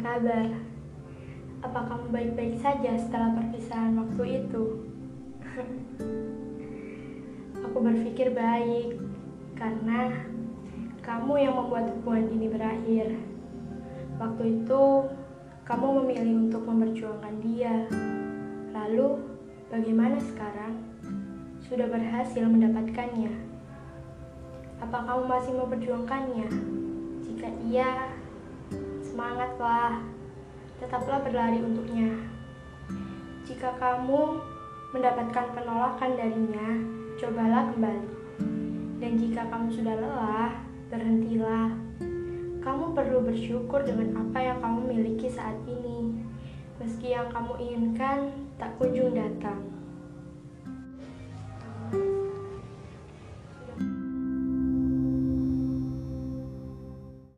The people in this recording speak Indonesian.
kabar? Apa kamu baik-baik saja setelah perpisahan waktu itu? Aku berpikir baik, karena kamu yang membuat hubungan ini berakhir. Waktu itu, kamu memilih untuk memperjuangkan dia. Lalu, bagaimana sekarang? Sudah berhasil mendapatkannya? Apa kamu masih memperjuangkannya? Jika iya, semangatlah, tetaplah berlari untuknya. Jika kamu mendapatkan penolakan darinya, cobalah kembali. Dan jika kamu sudah lelah, berhentilah. Kamu perlu bersyukur dengan apa yang kamu miliki saat ini, meski yang kamu inginkan tak kunjung datang.